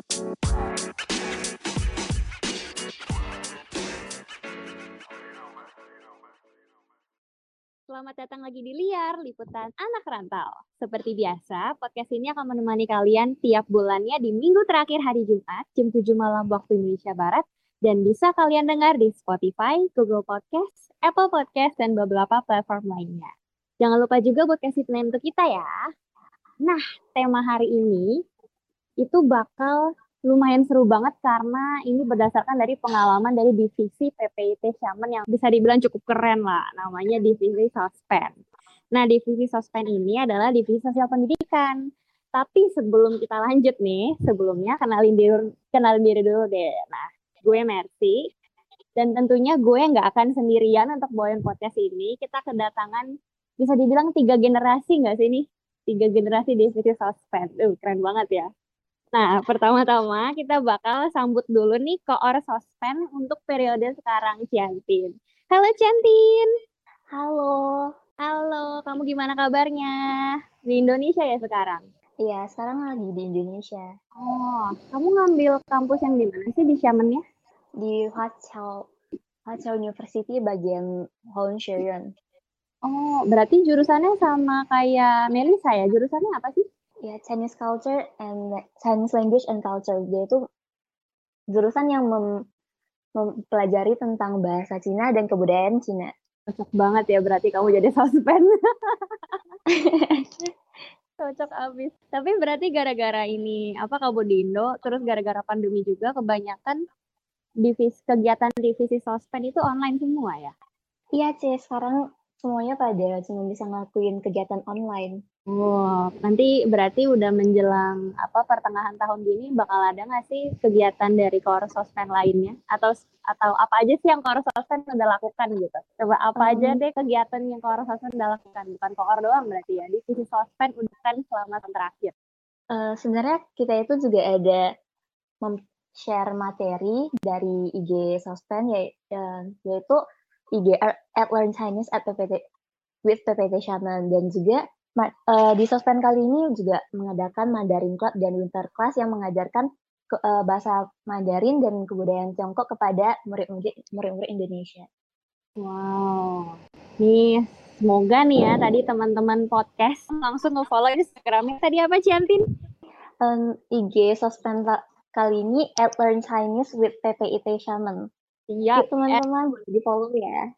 Selamat datang lagi di Liar, Liputan Anak Rantau. Seperti biasa, podcast ini akan menemani kalian tiap bulannya di minggu terakhir hari Jumat, jam 7 malam waktu Indonesia Barat, dan bisa kalian dengar di Spotify, Google Podcast, Apple Podcast, dan beberapa platform lainnya. Jangan lupa juga buat kasih untuk kita ya. Nah, tema hari ini itu bakal lumayan seru banget karena ini berdasarkan dari pengalaman dari divisi PPIT Xiamen yang bisa dibilang cukup keren lah, namanya divisi Sospen. Nah, divisi Sospen ini adalah divisi sosial pendidikan. Tapi sebelum kita lanjut nih, sebelumnya kenalin diri, kenalin diri dulu deh. Nah, gue Mercy. Dan tentunya gue nggak akan sendirian untuk bawain podcast ini. Kita kedatangan bisa dibilang tiga generasi nggak sih ini? Tiga generasi divisi Sospen. Uh, keren banget ya. Nah, pertama-tama kita bakal sambut dulu nih koor sospen untuk periode sekarang Ciantin. Halo Ciantin. Halo. Halo, kamu gimana kabarnya? Di Indonesia ya sekarang? Iya, sekarang lagi di Indonesia. Oh, kamu ngambil kampus yang di mana sih di Xiamen ya? Di Huaqiao, Huaqiao University bagian Hohenschulen. Oh, berarti jurusannya sama kayak Melisa ya? Jurusannya apa sih? Ya Chinese culture and Chinese language and culture dia itu jurusan yang mem, mempelajari tentang bahasa Cina dan kebudayaan Cina. Cocok banget ya berarti kamu jadi sospen. Cocok abis. Tapi berarti gara-gara ini apa kamu di Indo, terus gara-gara pandemi juga kebanyakan divisi kegiatan divisi sospen itu online semua ya? Iya, C. Sekarang semuanya pada cuma bisa ngelakuin kegiatan online. Wow, nanti berarti udah menjelang apa pertengahan tahun gini bakal ada nggak sih kegiatan dari Koor Sospen lainnya atau atau apa aja sih yang Koor Sospen udah lakukan gitu? Coba apa um, aja deh kegiatan yang Koor Sospen udah lakukan bukan Koor doang berarti ya di sisi Sospen udah kan selama tahun terakhir. Uh, sebenarnya kita itu juga ada share materi dari IG Sospen ya, uh, yaitu IG at Learn Chinese at PPT with PPT Shaman dan juga uh, di Sospen kali ini juga mengadakan Mandarin Club dan Winter Class yang mengajarkan ke, uh, bahasa Mandarin dan kebudayaan Tiongkok kepada murid-murid Indonesia. Wow. Nih, semoga nih ya tadi teman-teman podcast langsung nge-follow Instagramnya tadi apa Ciantin? Um, IG Sospen kali ini at Learn Chinese with PPIT Shaman. Iya, teman-teman boleh di-follow ya.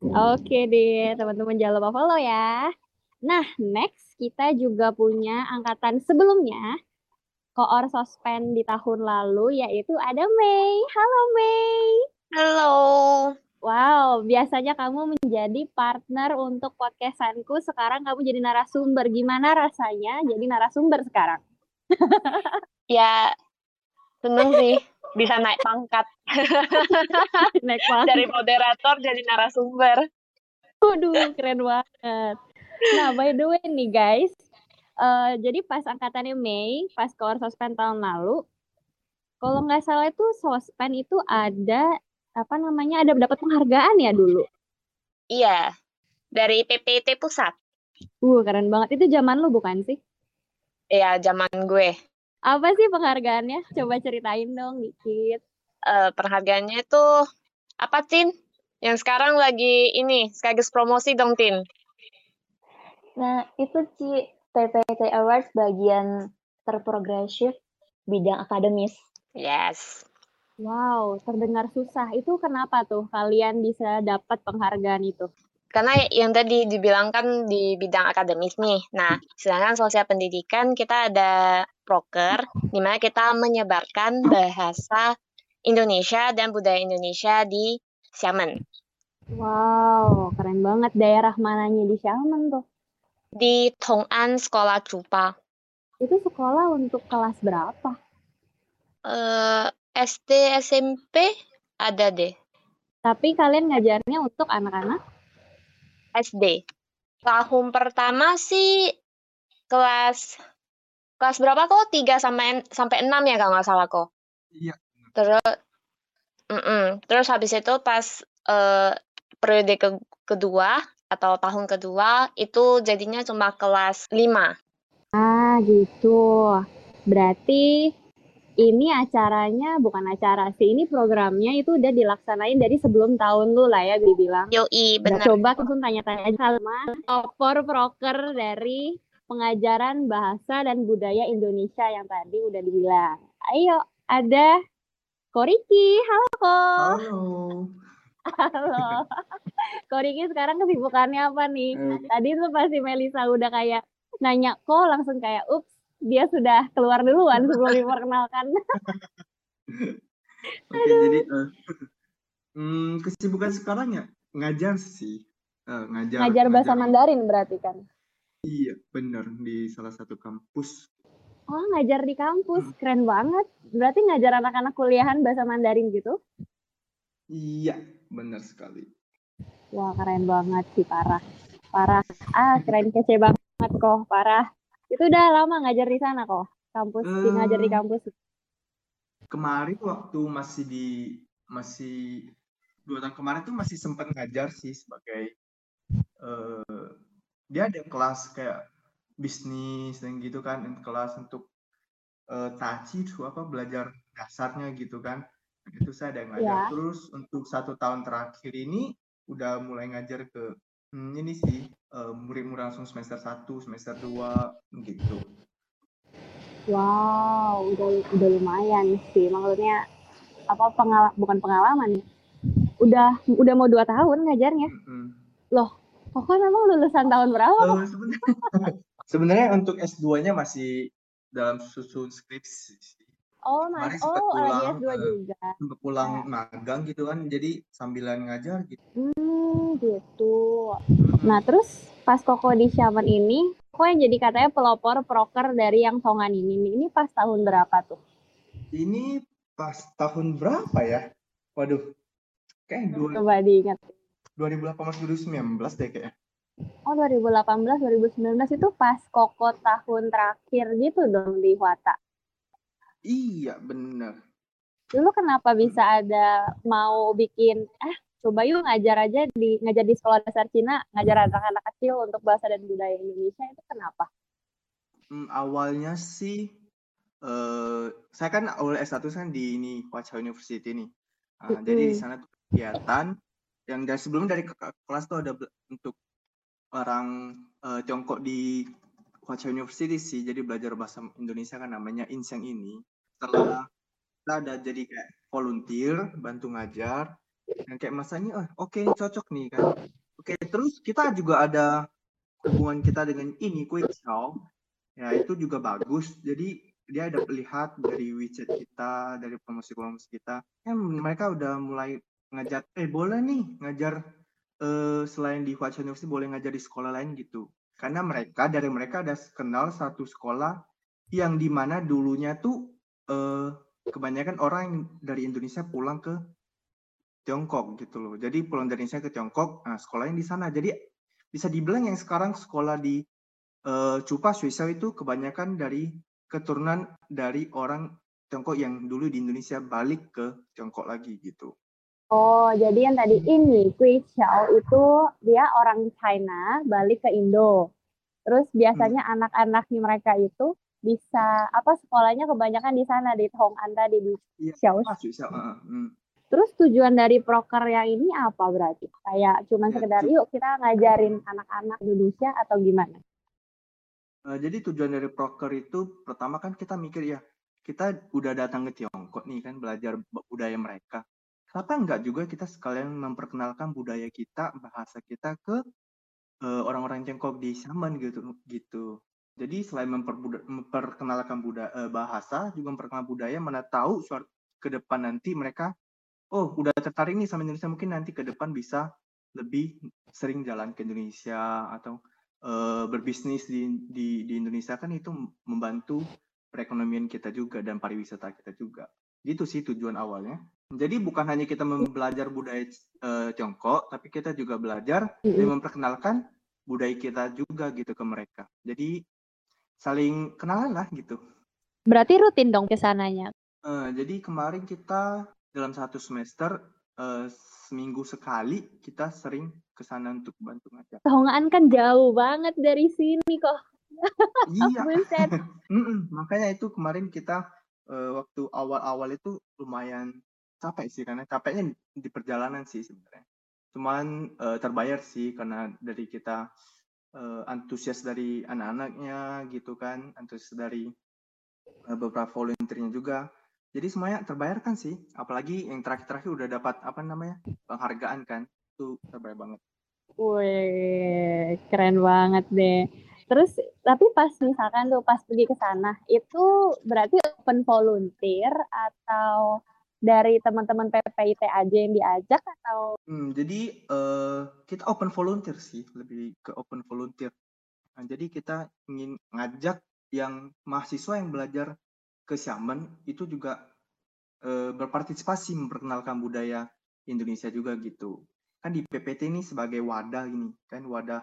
Oke deh, teman-teman jangan lupa follow ya. Nah, next kita juga punya angkatan sebelumnya, koor sospen di tahun lalu, yaitu ada Mei. Halo Mei. Halo. Wow, biasanya kamu menjadi partner untuk podcastku, sekarang kamu jadi narasumber. Gimana rasanya jadi narasumber sekarang? ya, seneng sih bisa naik pangkat. naik pangkat. Dari moderator jadi narasumber. Waduh, keren banget. Nah, by the way nih guys, uh, jadi pas angkatannya Mei, pas keluar sospen tahun lalu, kalau nggak salah itu sospen itu ada apa namanya ada dapat penghargaan ya dulu. Iya, dari PPT pusat. Uh, keren banget. Itu zaman lu bukan sih? Iya, zaman gue. Apa sih penghargaannya? Coba ceritain dong dikit. Uh, penghargaannya itu apa, Tin? Yang sekarang lagi ini, sekaligus promosi dong, Tin. Nah, itu Ci, PPT Awards bagian terprogresif bidang akademis. Yes. Wow, terdengar susah. Itu kenapa tuh kalian bisa dapat penghargaan itu? Karena yang tadi dibilangkan di bidang akademis nih. Nah, sedangkan sosial pendidikan kita ada proker, di mana kita menyebarkan bahasa Indonesia dan budaya Indonesia di Xiamen. Wow, keren banget. Daerah mananya di Xiamen tuh? Di Tong'an Sekolah Cupa. Itu sekolah untuk kelas berapa? Uh, eh, SD, SMP ada deh. Tapi kalian ngajarnya untuk anak-anak? SD. Tahun pertama sih kelas kelas berapa kok? Tiga sampai sampai enam ya kalau nggak salah kok. Iya. Terus mm -mm. terus habis itu pas uh, periode ke kedua atau tahun kedua itu jadinya cuma kelas 5. Ah, gitu. Berarti ini acaranya bukan acara sih, ini programnya itu udah dilaksanain dari sebelum tahun lu lah ya dibilang. Yoi, Udah benar. coba langsung tanya-tanya aja sama opor proker dari pengajaran bahasa dan budaya Indonesia yang tadi udah dibilang. Ayo, ada Koriki. Halo, Ko. Halo. Halo. Koriki sekarang kesibukannya apa nih? Tadi tuh pasti Melisa udah kayak nanya kok langsung kayak ups dia sudah keluar duluan sebelum diperkenalkan. Oke, jadi eh, hmm, kesibukan sekarang ya ngajar sih. Eh, ngajar, Ngajar bahasa ngajar. Mandarin berarti kan. Iya, benar di salah satu kampus. Oh, ngajar di kampus. Keren banget. Berarti ngajar anak-anak kuliahan bahasa Mandarin gitu? Iya, benar sekali. Wah, keren banget sih, parah. Parah. Ah, keren kece banget kok, parah. Itu udah lama ngajar di sana kok. Kampus, di Eh, ngajar di kampus. Kemarin waktu masih di masih dua tahun kemarin tuh masih sempat ngajar sih sebagai eh dia ada kelas kayak bisnis dan gitu kan, kelas untuk eh taci apa belajar dasarnya gitu kan. Itu saya ada ngajar. Ya. Terus untuk satu tahun terakhir ini udah mulai ngajar ke hmm, ini sih eh, murid-murid langsung semester 1, semester 2 gitu. Wow, udah udah lumayan sih. Maksudnya apa pengal bukan pengalaman ya. Udah udah mau dua tahun ngajarnya. Mm-mm. Kok kan emang lulusan tahun berapa? Eh, sebenarnya sebenarnya untuk S2-nya masih dalam susun skripsi. Oh, mas. Oh, pulang, S2 eh, juga. Sempat pulang magang gitu kan, jadi sambilan ngajar gitu. Hmm, gitu. Nah, terus pas Koko di Xiamen ini, kok yang jadi katanya pelopor proker dari yang Tongan ini. Ini pas tahun berapa tuh? Ini pas tahun berapa ya? Waduh, kayak dua- Coba diingat. 2018 2019 deh kayaknya. Oh, 2018, 2019 itu pas Koko tahun terakhir gitu dong di Huata. Iya, bener. Dulu kenapa bisa ada mau bikin, eh coba yuk ngajar aja di ngajar di sekolah dasar Cina, ngajar anak-anak kecil untuk bahasa dan budaya Indonesia itu kenapa? Hmm, awalnya sih eh saya kan awal S1 kan di ini Hwacha University nih. Nah, jadi di sana tuh kegiatan yang dari sebelumnya dari ke- kelas tuh ada untuk orang eh, Tiongkok di Hwacha University sih. Jadi belajar bahasa Indonesia kan namanya Inseng ini. Setelah kita ada jadi kayak volunteer, bantu ngajar. Dan kayak masanya, oh, oke cocok nih kan. Oke, terus kita juga ada hubungan kita dengan ini, Quick Show ya itu juga bagus jadi dia ada lihat dari WeChat kita dari promosi-promosi kita ya mereka udah mulai ngajar eh boleh nih ngajar eh, selain di Hwacha University boleh ngajar di sekolah lain gitu karena mereka dari mereka ada kenal satu sekolah yang di mana dulunya tuh eh, kebanyakan orang yang dari Indonesia pulang ke Tiongkok gitu loh jadi pulang dari Indonesia ke Tiongkok nah sekolahnya di sana jadi bisa dibilang yang sekarang sekolah di eh Cupa Swisau itu kebanyakan dari keturunan dari orang Tiongkok yang dulu di Indonesia balik ke Tiongkok lagi gitu. Oh, jadi yang tadi ini, Kui Xiao itu dia orang China balik ke Indo. Terus biasanya anak-anaknya mereka itu bisa apa sekolahnya kebanyakan di sana di Hong'an tadi di Iya, Xiao. Hmm. Terus tujuan dari proker yang ini apa berarti? Kayak cuman Ya, sekedar yuk kita ngajarin anak-anak Indonesia atau gimana? Eh, jadi tujuan dari proker itu pertama kan kita mikir ya kita udah datang ke Tiongkok nih kan belajar budaya mereka. Kenapa enggak juga kita sekalian memperkenalkan budaya kita, bahasa kita ke eh, orang-orang Tiongkok di Xiamen gitu gitu. Jadi selain memperkenalkan budaya bahasa, juga memperkenalkan budaya, mana tahu suatu ke depan nanti mereka oh udah tertarik nih sama Indonesia mungkin nanti ke depan bisa lebih sering jalan ke Indonesia atau eh, berbisnis di, di di Indonesia kan itu membantu perekonomian kita juga dan pariwisata kita juga. Gitu sih tujuan awalnya. Jadi bukan hanya kita belajar budaya eh, Tiongkok, tapi kita juga belajar dan Mm-mm. memperkenalkan budaya kita juga gitu ke mereka. Jadi saling kenalan lah gitu. Berarti rutin dong ke sananya. Eh, jadi kemarin kita dalam satu semester eh, seminggu sekali kita sering ke sana untuk bantu ngajar. Hong'an kan jauh banget dari sini kok. Iya, Buset. Mm-mm, makanya itu kemarin kita uh, waktu awal-awal itu lumayan capek sih karena capeknya di perjalanan sih sebenarnya. Cuman uh, terbayar sih karena dari kita uh, antusias dari anak-anaknya gitu kan, antusias dari uh, beberapa volunteernya juga. Jadi semuanya terbayarkan sih, apalagi yang terakhir-terakhir udah dapat apa namanya penghargaan kan, itu terbayar banget. Wih, keren banget deh. Terus tapi pas misalkan tuh pas pergi ke sana itu berarti open volunteer atau dari teman-teman PPIT aja yang diajak atau? Hmm, jadi uh, kita open volunteer sih, lebih ke open volunteer. Nah, jadi kita ingin ngajak yang mahasiswa yang belajar ke Xiamen itu juga uh, berpartisipasi memperkenalkan budaya Indonesia juga gitu. Kan di PPT ini sebagai wadah ini kan wadah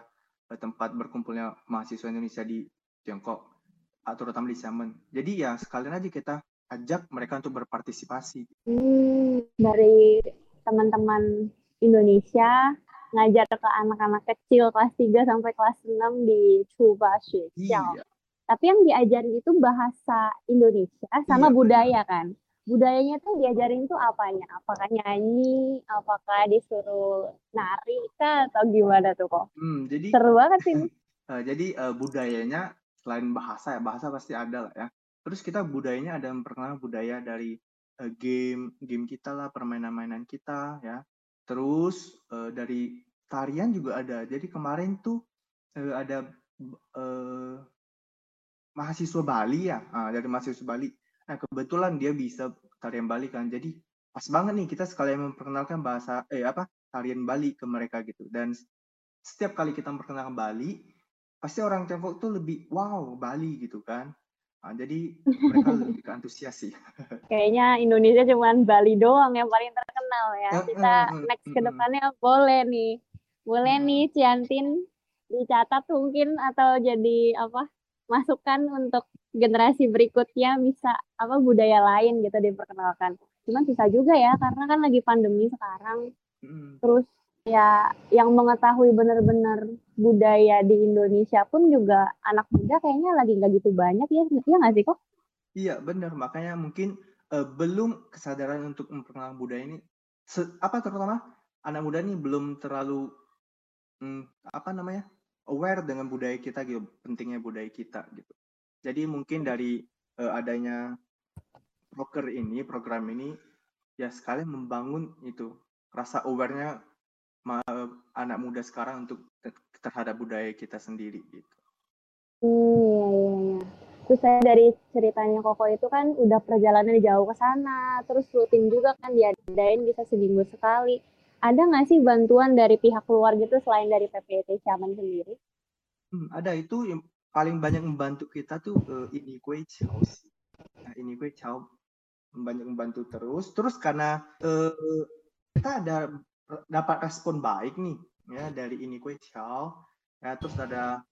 tempat berkumpulnya mahasiswa Indonesia di Tiongkok, terutama di Xiamen. Jadi ya sekalian aja kita ajak mereka untuk berpartisipasi. Hmm, dari teman-teman Indonesia ngajar ke anak-anak kecil kelas 3 sampai kelas 6 di Chuba Iya. Tapi yang diajarin itu bahasa Indonesia sama iya, budaya kan budayanya tuh diajarin tuh apanya? Apakah nyanyi, apakah disuruh nari kah atau gimana tuh kok? Hmm, jadi seru banget sih. uh, jadi uh, budayanya selain bahasa ya, bahasa pasti ada lah ya. Terus kita budayanya ada memperkenalkan budaya dari uh, game, game kita lah, permainan-mainan kita ya. Terus uh, dari tarian juga ada. Jadi kemarin tuh uh, ada uh, mahasiswa Bali ya, uh, dari mahasiswa Bali Nah, kebetulan dia bisa tarian Bali kan. Jadi pas banget nih kita sekalian memperkenalkan bahasa eh apa tarian Bali ke mereka gitu. Dan setiap kali kita memperkenalkan Bali, pasti orang Tiongkok tuh lebih wow Bali gitu kan. Nah, jadi mereka lebih ke antusias sih. Kayaknya Indonesia cuma Bali doang yang paling terkenal ya. Kita next ke depannya boleh nih. Boleh nih Ciantin dicatat mungkin atau jadi apa masukan untuk generasi berikutnya bisa apa budaya lain gitu diperkenalkan. Cuman susah juga ya karena kan lagi pandemi sekarang. Hmm. Terus ya yang mengetahui benar-benar budaya di Indonesia pun juga anak muda kayaknya lagi nggak gitu banyak ya, iya nggak sih kok? Iya benar makanya mungkin uh, belum kesadaran untuk memperkenalkan budaya ini. Se apa terutama anak muda ini belum terlalu hmm, apa namanya aware dengan budaya kita gitu, pentingnya budaya kita gitu. Jadi mungkin dari uh, adanya broker ini, program ini, ya sekali membangun itu rasa awarenya anak muda sekarang untuk terhadap budaya kita sendiri gitu. Hmm, iya, iya, iya. Terus saya dari ceritanya Koko itu kan udah perjalanan jauh ke sana, terus rutin juga kan diadain bisa seminggu sekali ada nggak sih bantuan dari pihak luar gitu selain dari PPT Caman sendiri? Hmm, ada itu yang paling banyak membantu kita tuh uh, ini kue Chow Nah, ini kue Chow banyak membantu terus. Terus karena uh, kita ada dapat respon baik nih ya dari ini kue Chow. Ya, terus ada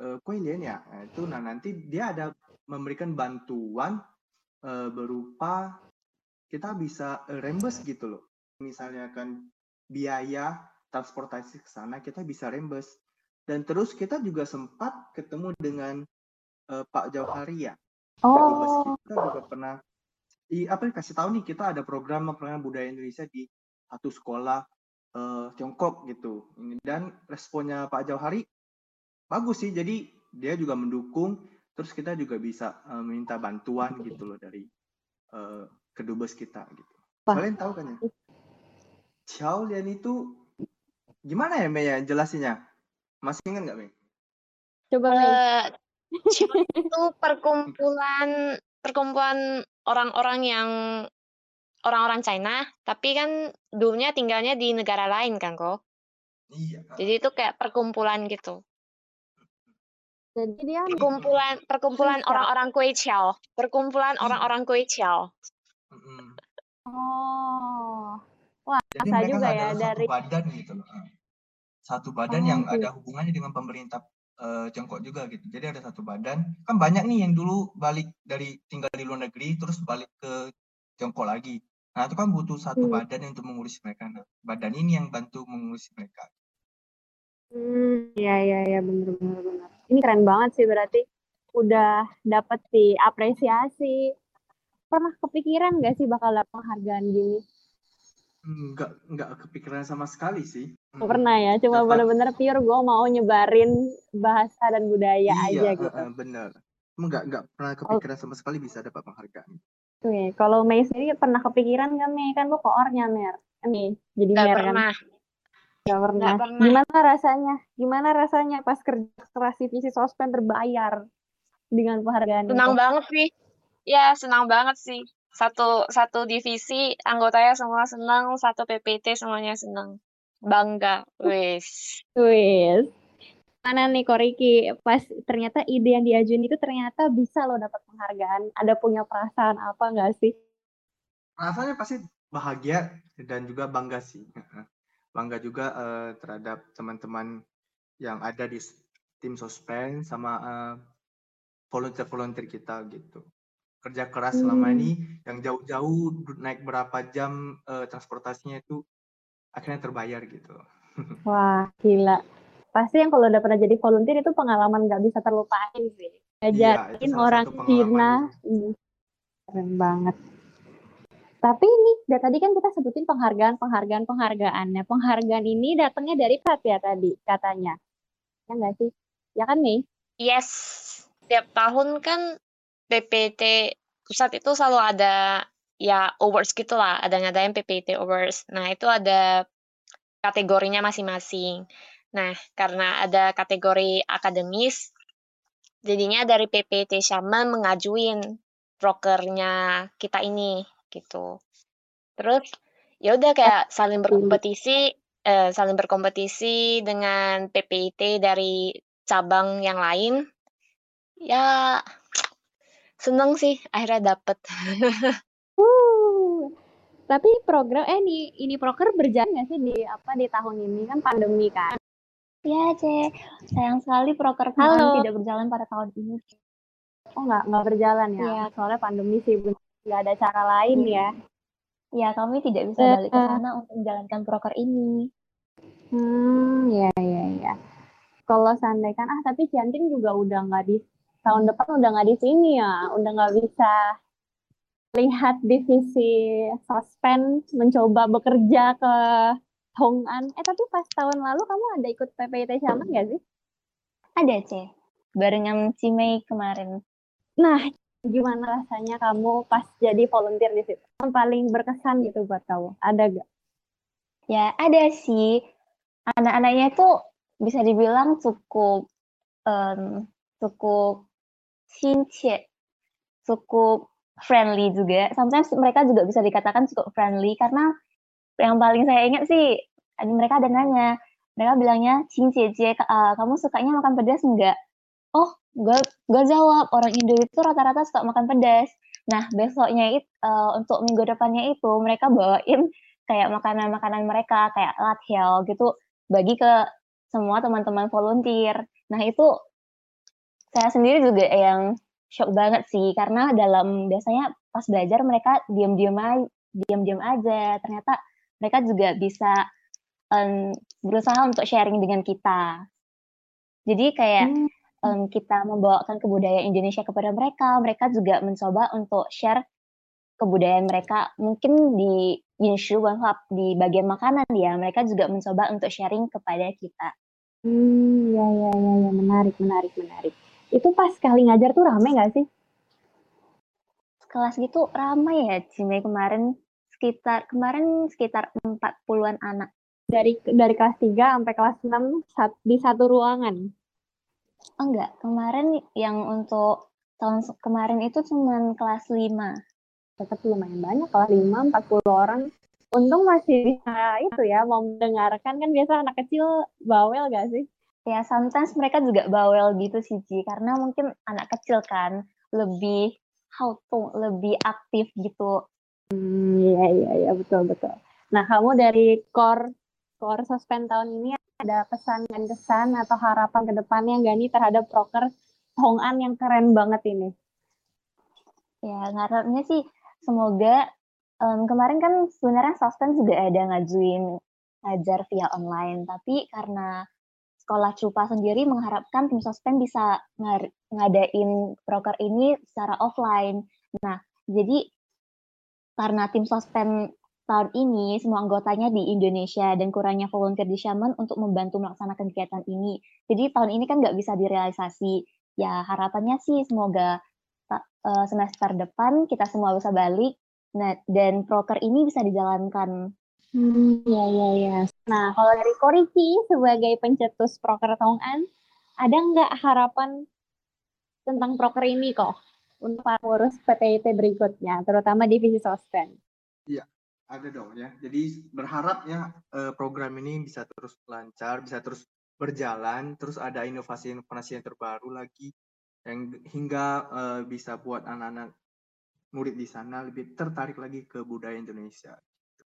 uh, kue ya. Nah, itu nah nanti dia ada memberikan bantuan uh, berupa kita bisa reimburse gitu loh misalnya kan biaya transportasi ke sana kita bisa reimburse. Dan terus kita juga sempat ketemu dengan uh, Pak Jauhari ya. Oh. Kita juga pernah di apa kasih tahu nih kita ada program program budaya Indonesia di satu sekolah uh, Tiongkok gitu. Dan responnya Pak Jauhari bagus sih. Jadi dia juga mendukung. Terus kita juga bisa uh, minta bantuan gitu loh dari uh, kedubes kita gitu. Kalian tahu kan ya? Xiao Lian itu gimana ya Mei ya jelasinnya? Masih ingat nggak Mei? Coba Mei. Uh, itu perkumpulan perkumpulan orang-orang yang orang-orang China, tapi kan dulunya tinggalnya di negara lain kan kok. Iya. Jadi itu kayak perkumpulan gitu. Jadi dia perkumpulan perkumpulan orang-orang kue Chiao, perkumpulan iya. orang-orang kue Chiao. Oh. Wah, Jadi mereka juga ya dari satu badan gitu loh. Satu badan oh, yang gitu. ada hubungannya dengan pemerintah uh, Tiongkok juga gitu. Jadi ada satu badan. Kan banyak nih yang dulu balik dari tinggal di luar negeri terus balik ke Tiongkok lagi. Nah, itu kan butuh satu hmm. badan untuk mengurus mereka. Nah, badan ini yang bantu mengurus mereka. Hmm, iya iya iya benar benar benar. Ini keren banget sih berarti udah dapat sih apresiasi pernah kepikiran nggak sih bakal dapat penghargaan gini? Nggak nggak kepikiran sama sekali sih. Nggak pernah ya, cuma bener-bener pure gue mau nyebarin bahasa dan budaya Iya, aja gitu. eh, eh, bener. Cuma nggak nggak pernah kepikiran sama sekali bisa dapat penghargaan. Oke, kalau Mei sendiri pernah kepikiran nggak Mei? Kan lu koornya Mer. Nih, jadi Nggak Mer kan? pernah. Nggak pernah. Nggak pernah. Gimana rasanya? Gimana rasanya pas kerja keras divisi sospen terbayar dengan penghargaan Senang itu? banget sih. Ya, senang banget sih. Satu satu divisi anggotanya semua senang, satu PPT semuanya senang. Bangga. Wis. Wis. Mana nih Koriki? Pas ternyata ide yang diajuin itu ternyata bisa lo dapat penghargaan. Ada punya perasaan apa nggak sih? Rasanya pasti bahagia dan juga bangga sih. Bangga juga eh, terhadap teman-teman yang ada di tim sospen sama eh, volunteer-volunteer kita gitu. Kerja keras selama Hmm. ini yang jauh-jauh naik berapa jam eh, transportasinya itu akhirnya terbayar gitu. Wah, gila. Pasti yang kalau udah pernah jadi volunteer itu pengalaman nggak bisa terlupain sih. Iya, Ngajarin salah orang Cina. Hmm, Keren banget. Tapi ini, dari tadi kan kita sebutin penghargaan, penghargaan, penghargaannya. Penghargaan ini datangnya dari Pat ya tadi, katanya. Ya nggak sih? Ya kan nih? Yes. Tiap tahun kan PPT pusat itu selalu ada ya awards gitu lah. Ada ngadain PPT awards. Nah, itu ada kategorinya masing-masing. Nah, karena ada kategori akademis, jadinya dari PPT Syama mengajuin prokernya kita ini gitu. Terus ya udah kayak saling berkompetisi, eh, saling berkompetisi dengan PPT dari cabang yang lain. Ya seneng sih akhirnya dapet. Uh, tapi program, eh ini, ini proker berjalan nggak sih di apa di tahun ini kan pandemi kan? Ya, Ce. Sayang sekali proker Halo. kemarin tidak berjalan pada tahun ini. Oh nggak nggak berjalan ya? Iya. Soalnya pandemi sih bener. nggak ada cara lain ya. Ya, kami tidak bisa Eh, balik ke eh. sana untuk menjalankan proker ini. Hmm, ya ya ya. Kalau seandainya kan, ah tapi Ciantin juga udah nggak di tahun depan udah nggak di sini ya, udah nggak bisa lihat divisi sospen mencoba bekerja ke Hong'an. Eh tapi pas tahun lalu kamu ada ikut PPT Shaman nggak sih? Ada, Ce. Barengan Cimei kemarin. Nah, gimana rasanya kamu pas jadi volunteer di situ? Yang paling berkesan gitu buat kamu? Ada gak? Ya, ada sih. Anak-anaknya itu bisa dibilang cukup em, cukup cincie, cukup friendly juga. Sometimes mereka juga bisa dikatakan cukup friendly karena yang paling saya ingat sih ada- mereka ada nanya, mereka bilangnya cincie cie, kamu sukanya makan pedas enggak? Oh, gue jawab orang Indo itu rata-rata suka makan pedas. Nah, besoknya itu untuk minggu depannya itu mereka bawain kayak makanan-makanan mereka kayak lathel gitu bagi ke semua teman-teman volunteer. Nah, itu saya sendiri juga yang shock banget sih karena dalam biasanya pas belajar mereka diam-diam aja, diam-diam aja. Ternyata mereka juga bisa em, berusaha untuk sharing dengan kita. Jadi kayak Hmm. em, kita membawakan kebudayaan Indonesia kepada mereka, mereka juga mencoba untuk share kebudayaan mereka mungkin di Yinshu Wanhap di bagian makanan ya mereka juga mencoba untuk sharing kepada kita Hmm, ya ya ya ya menarik menarik menarik. Itu pas kali ngajar tuh rame nggak sih? kelas gitu ramai ya Cime kemarin sekitar kemarin sekitar 40-an anak Dari dari kelas 3 sampai kelas 6 sat- di satu ruangan. oh enggak kemarin yang untuk tahun kemarin itu cuman kelas 5 Tetap lumayan banyak kelas 5 40 orang. Untung masih bisa itu ya mau mendengarkan kan biasa anak kecil bawel gak sih? ya sometimes mereka juga bawel gitu sih Ci karena mungkin anak kecil kan lebih how to lebih aktif gitu Hmm, iya iya iya betul betul. Nah, kamu dari core core sospen tahun ini ada pesan dan kesan atau harapan ke depannya nggak nih terhadap proker Hong'an yang keren banget ini? Ya, ngarepnya sih semoga em, kemarin kan sebenarnya Sospen juga ada ngajuin ngajar via online, tapi karena sekolah Cupa sendiri mengharapkan tim Sospen bisa ngadain proker ini secara offline. Nah, jadi karena tim Sospen tahun ini semua anggotanya di Indonesia dan kurangnya volunteer di Xiamen untuk membantu melaksanakan kegiatan ini. Jadi tahun ini kan nggak bisa direalisasi. Ya harapannya sih semoga uh, semester depan kita semua bisa balik nah, dan proker ini bisa dijalankan. Hmm, ya ya ya. Nah, kalau dari Koriki sebagai pencetus proker Tongan, ada nggak harapan tentang proker ini kok untuk para pengurus PTIT berikutnya, terutama divisi sospen? Iya, ada dong ya. Jadi berharap ya eh, program ini bisa terus lancar, bisa terus berjalan, terus ada inovasi-inovasi yang terbaru lagi yang hingga uh, bisa buat anak-anak murid di sana lebih tertarik lagi ke budaya Indonesia.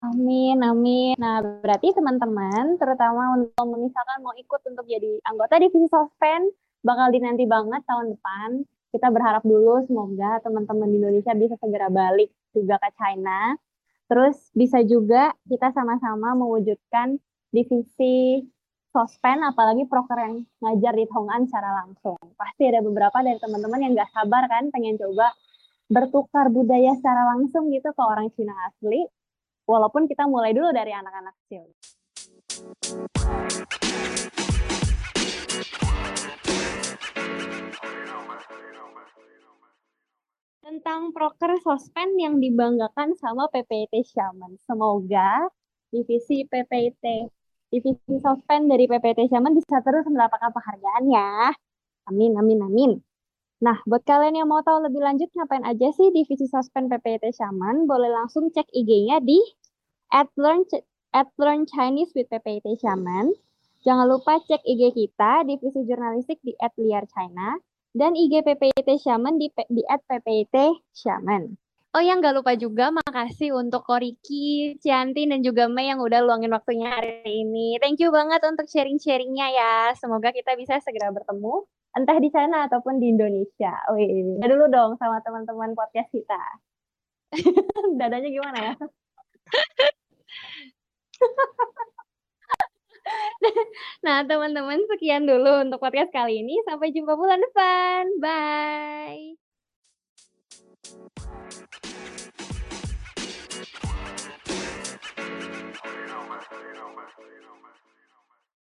Amin, amin. Nah, berarti teman-teman, terutama untuk misalkan mau ikut untuk jadi anggota divisi Sospen, bakal dinanti banget tahun depan. Kita berharap dulu semoga teman-teman di Indonesia bisa segera balik juga ke China. Terus bisa juga kita sama-sama mewujudkan divisi sospen apalagi proker yang ngajar di Tongan secara langsung. Pasti ada beberapa dari teman-teman yang nggak sabar kan pengen coba bertukar budaya secara langsung gitu ke orang Cina asli. Walaupun kita mulai dulu dari anak-anak kecil. Tentang proker sospen yang dibanggakan sama PPIT Shaman. Semoga divisi PPIT divisi sospen dari PPT Shaman bisa terus mendapatkan penghargaan ya. Amin, amin, amin. Nah, buat kalian yang mau tahu lebih lanjut ngapain aja sih divisi sospen PPT Shaman, boleh langsung cek IG-nya di at learn, at learn Chinese with PPT Shaman. Jangan lupa cek IG kita, divisi jurnalistik di at liar China, dan IG PPT Shaman di, di at PPT Shaman. Oh yang nggak lupa juga makasih untuk Koriki, Cianti, dan juga Mei yang udah luangin waktunya hari ini. Thank you banget untuk sharing-sharingnya ya. Semoga kita bisa segera bertemu, entah di sana ataupun di Indonesia. Wih, udah dulu dong sama teman-teman podcast kita. Dadanya gimana ya? nah, teman-teman, sekian dulu untuk podcast kali ini. Sampai jumpa bulan depan. Bye.